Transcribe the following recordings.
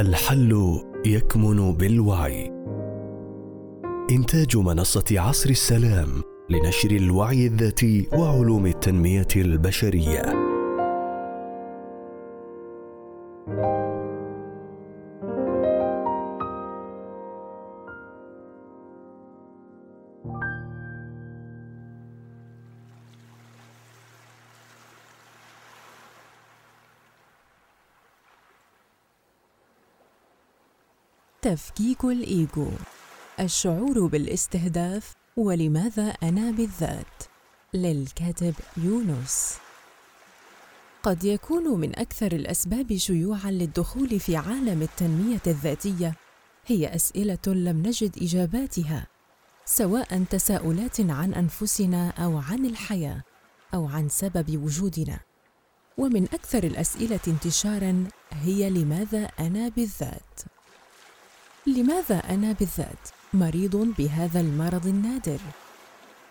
الحل يكمن بالوعي. إنتاج منصة عصر السلام لنشر الوعي الذاتي وعلوم التنمية البشرية. تفكيك الإيجو. الشعور بالاستهداف ولماذا أنا بالذات؟ للكاتب يونس. قد يكون من أكثر الأسباب شيوعًا للدخول في عالم التنمية الذاتية هي أسئلة لم نجد إجاباتها سواء تساؤلات عن أنفسنا أو عن الحياة أو عن سبب وجودنا. ومن أكثر الأسئلة انتشارًا هي لماذا أنا بالذات؟ لماذا أنا بالذات مريض بهذا المرض النادر؟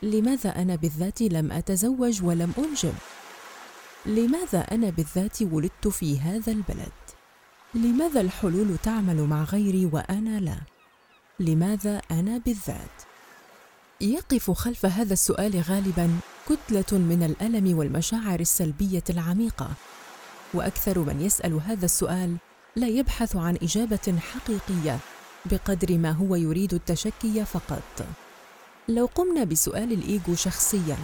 لماذا أنا بالذات لم أتزوج ولم أنجب؟ لماذا أنا بالذات ولدت في هذا البلد؟ لماذا الحلول تعمل مع غيري وأنا لا؟ لماذا أنا بالذات؟ يقف خلف هذا السؤال غالبا كتلة من الألم والمشاعر السلبية العميقة. وأكثر من يسأل هذا السؤال لا يبحث عن إجابة حقيقية. بقدر ما هو يريد التشكي فقط. لو قمنا بسؤال الإيجو شخصيا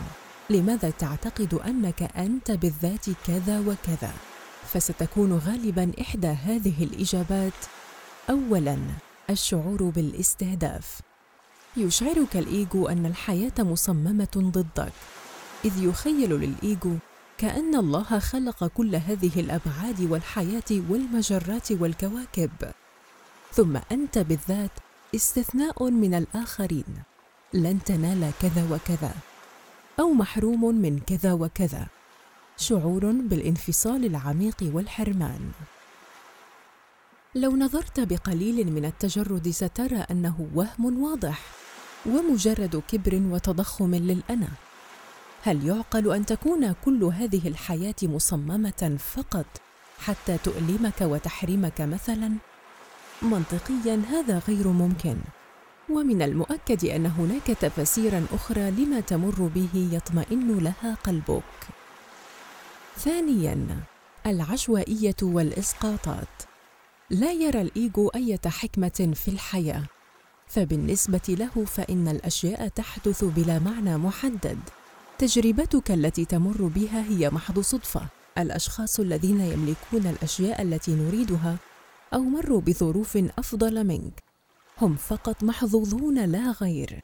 لماذا تعتقد أنك أنت بالذات كذا وكذا؟ فستكون غالبا إحدى هذه الإجابات اولا الشعور بالاستهداف. يشعرك الإيجو أن الحياة مصممة ضدك. إذ يخيل للإيجو كأن الله خلق كل هذه الأبعاد والحياة والمجرات والكواكب. ثم أنت بالذات استثناء من الآخرين. لن تنال كذا وكذا أو محروم من كذا وكذا. شعور بالانفصال العميق والحرمان. لو نظرت بقليل من التجرد سترى أنه وهم واضح ومجرد كبر وتضخم للأنا. هل يعقل أن تكون كل هذه الحياة مصممة فقط حتى تؤلمك وتحرمك مثلا؟ منطقيا هذا غير ممكن. ومن المؤكد أن هناك تفاسيرا أخرى لما تمر به يطمئن لها قلبك. ثانيا العشوائية والإسقاطات. لا يرى الإيجو إيه حكمة في الحياة. فبالنسبة له فإن الأشياء تحدث بلا معنى محدد. تجربتك التي تمر بها هي محض صدفة. الأشخاص الذين يملكون الأشياء التي نريدها أو مروا بظروف أفضل منك. هم فقط محظوظون لا غير.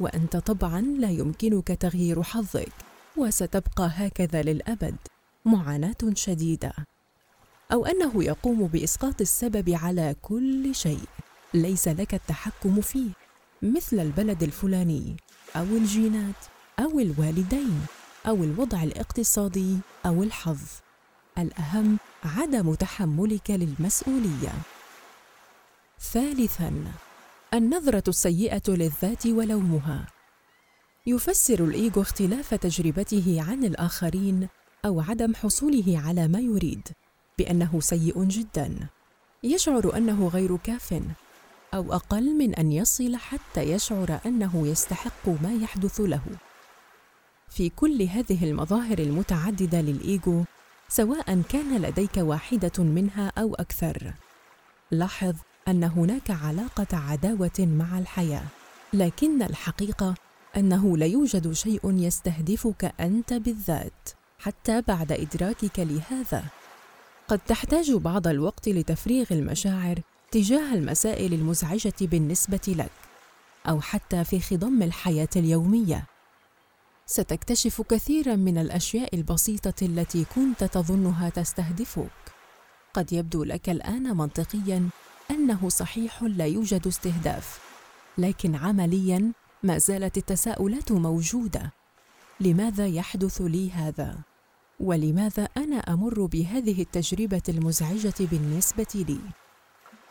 وأنت طبعا لا يمكنك تغيير حظك وستبقى هكذا للأبد. معاناة شديدة. أو أنه يقوم بإسقاط السبب على كل شيء. ليس لك التحكم فيه. مثل البلد الفلاني أو الجينات أو الوالدين أو الوضع الاقتصادي أو الحظ. الأهم عدم تحملك للمسؤولية. ثالثا النظرة السيئة للذات ولومها. يفسر الايجو اختلاف تجربته عن الآخرين أو عدم حصوله على ما يريد بأنه سيء جدا. يشعر أنه غير كاف أو أقل من أن يصل حتى يشعر أنه يستحق ما يحدث له. في كل هذه المظاهر المتعددة للايجو سواء كان لديك واحدة منها أو أكثر. لاحظ أن هناك علاقة عداوة مع الحياة لكن الحقيقة أنه لا يوجد شيء يستهدفك أنت بالذات حتى بعد إدراكك لهذا. قد تحتاج بعض الوقت لتفريغ المشاعر تجاه المسائل المزعجة بالنسبة لك أو حتى في خضم الحياة اليومية. ستكتشف كثيرا من الأشياء البسيطة التي كنت تظنها تستهدفك. قد يبدو لك الآن منطقيا أنه صحيح لا يوجد استهداف لكن عمليا ما زالت التساؤلات موجودة. لماذا يحدث لي هذا؟ ولماذا أنا أمر بهذه التجربة المزعجة بالنسبة لي؟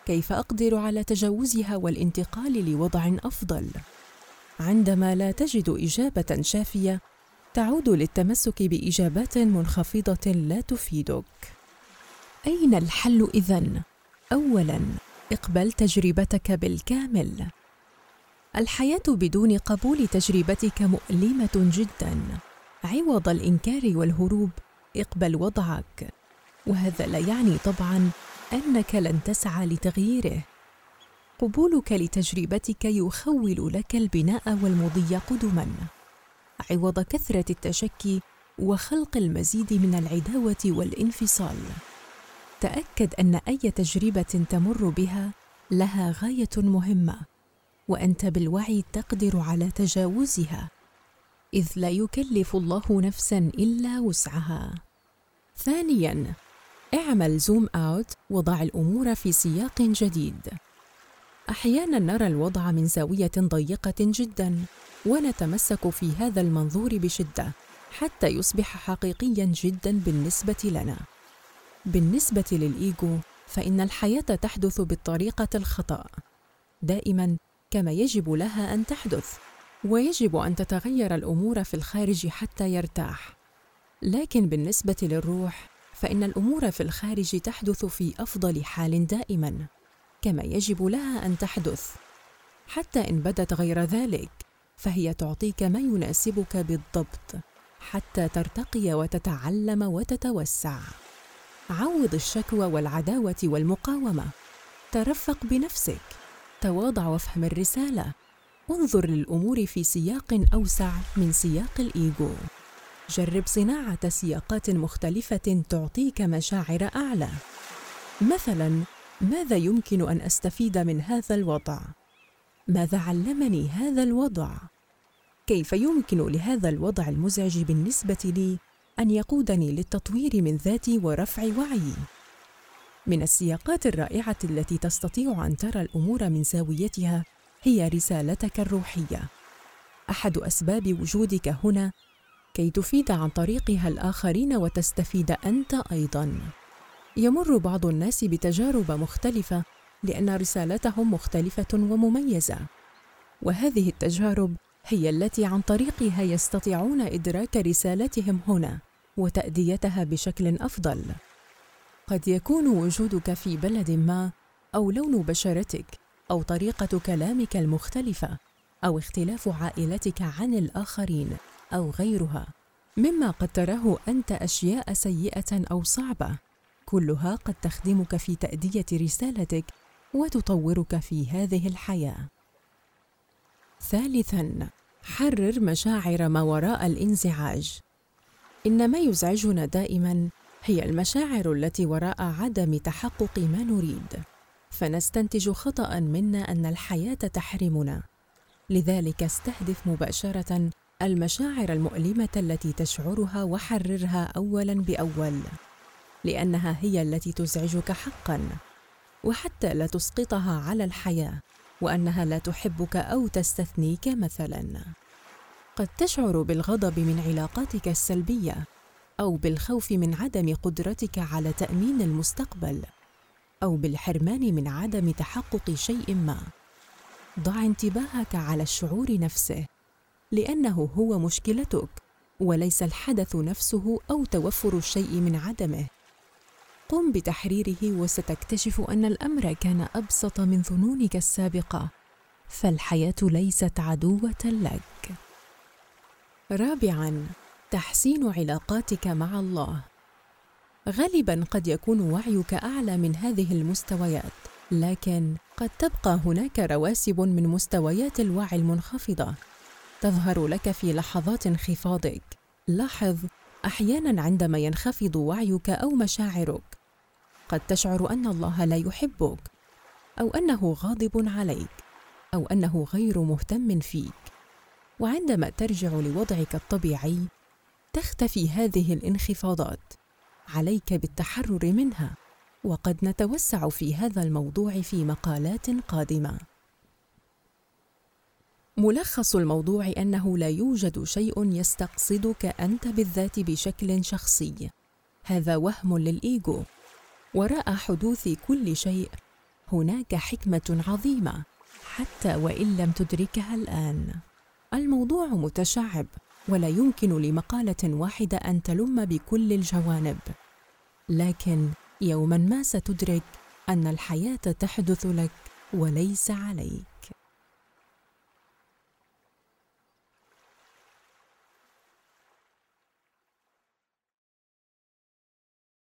كيف أقدر على تجاوزها والانتقال لوضع أفضل؟ عندما لا تجد إجابة شافية تعود للتمسك بإجابات منخفضة لا تفيدك. أين الحل إذن؟ اولا اقبل تجربتك بالكامل. الحياة بدون قبول تجربتك مؤلمة جدا. عوض الإنكار والهروب إقبل وضعك. وهذا لا يعني طبعا أنك لن تسعى لتغييره. قبولك لتجربتك يخول لك البناء والمضي قدما. عوض كثرة التشكي وخلق المزيد من العداوة والانفصال. تأكد أن أي تجربة تمر بها لها غاية مهمة وأنت بالوعي تقدر على تجاوزها إذ لا يكلف الله نفسا إلا وسعها. ثانيا اعمل زوم أوت وضع الأمور في سياق جديد. أحيانا نرى الوضع من زاوية ضيقة جدا ونتمسك في هذا المنظور بشدة حتى يصبح حقيقيا جدا بالنسبة لنا. بالنسبة للإيجو فإن الحياة تحدث بالطريقة الخطأ. دائما كما يجب لها أن تحدث ويجب أن تتغير الأمور في الخارج حتى يرتاح. لكن بالنسبة للروح فإن الأمور في الخارج تحدث في أفضل حال دائما. كما يجب لها أن تحدث. حتى إن بدت غير ذلك فهي تعطيك ما يناسبك بالضبط حتى ترتقي وتتعلم وتتوسع. عوض الشكوى والعداوة والمقاومة. ترفق بنفسك. تواضع وافهم الرسالة. انظر للأمور في سياق أوسع من سياق الإيجو. جرب صناعة سياقات مختلفة تعطيك مشاعر أعلى. مثلا ماذا يمكن أن أستفيد من هذا الوضع؟ ماذا علمني هذا الوضع؟ كيف يمكن لهذا الوضع المزعج بالنسبة لي أن يقودني للتطوير من ذاتي ورفع وعيي من السياقات الرائعة التي تستطيع أن ترى الأمور من زاويتها هي رسالتك الروحية. أحد أسباب وجودك هنا كي تفيد عن طريقها الآخرين وتستفيد أنت أيضا. يمر بعض الناس بتجارب مختلفة لأن رسالتهم مختلفة ومميزة. وهذه التجارب هي التي عن طريقها يستطيعون إدراك رسالتهم هنا وتأديتها بشكل أفضل. قد يكون وجودك في بلد ما أو لون بشرتك أو طريقة كلامك المختلفة أو اختلاف عائلتك عن الآخرين أو غيرها. مما قد تراه أنت أشياء سيئة أو صعبة. كلها قد تخدمك في تأدية رسالتك وتطورك في هذه الحياة. ثالثا حرر مشاعر ما وراء الانزعاج. إن ما يزعجنا دائما هي المشاعر التي وراء عدم تحقق ما نريد. فنستنتج خطأ منا أن الحياة تحرمنا. لذلك استهدف مباشرة المشاعر المؤلمة التي تشعرها وحررها اولا بأول. لأنها هي التي تزعجك حقا وحتى لا تسقطها على الحياة وأنها لا تحبك أو تستثنيك مثلا. قد تشعر بالغضب من علاقاتك السلبية أو بالخوف من عدم قدرتك على تأمين المستقبل أو بالحرمان من عدم تحقق شيء ما. ضع انتباهك على الشعور نفسه لأنه هو مشكلتك وليس الحدث نفسه أو توفر الشيء من عدمه. قم بتحريره وستكتشف أن الأمر كان أبسط من ظنونك السابقة. فالحياة ليست عدوة لك. رابعا تحسين علاقاتك مع الله. غالبا قد يكون وعيك أعلى من هذه المستويات لكن قد تبقى هناك رواسب من مستويات الوعي المنخفضة. تظهر لك في لحظات انخفاضك. لاحظ أحيانا عندما ينخفض وعيك أو مشاعرك. قد تشعر أن الله لا يحبك أو أنه غاضب عليك أو أنه غير مهتم فيك. وعندما ترجع لوضعك الطبيعي تختفي هذه الانخفاضات عليك بالتحرر منها وقد نتوسع في هذا الموضوع في مقالات قادمة. ملخص الموضوع أنه لا يوجد شيء يستقصدك أنت بالذات بشكل شخصي. هذا وهم للإيجو. وراء حدوث كل شيء هناك حكمة عظيمة حتى وإن لم تدركها الآن. الموضوع متشعب ولا يمكن لمقالة واحدة أن تلم بكل الجوانب. لكن يوما ما ستدرك أن الحياة تحدث لك وليس عليك.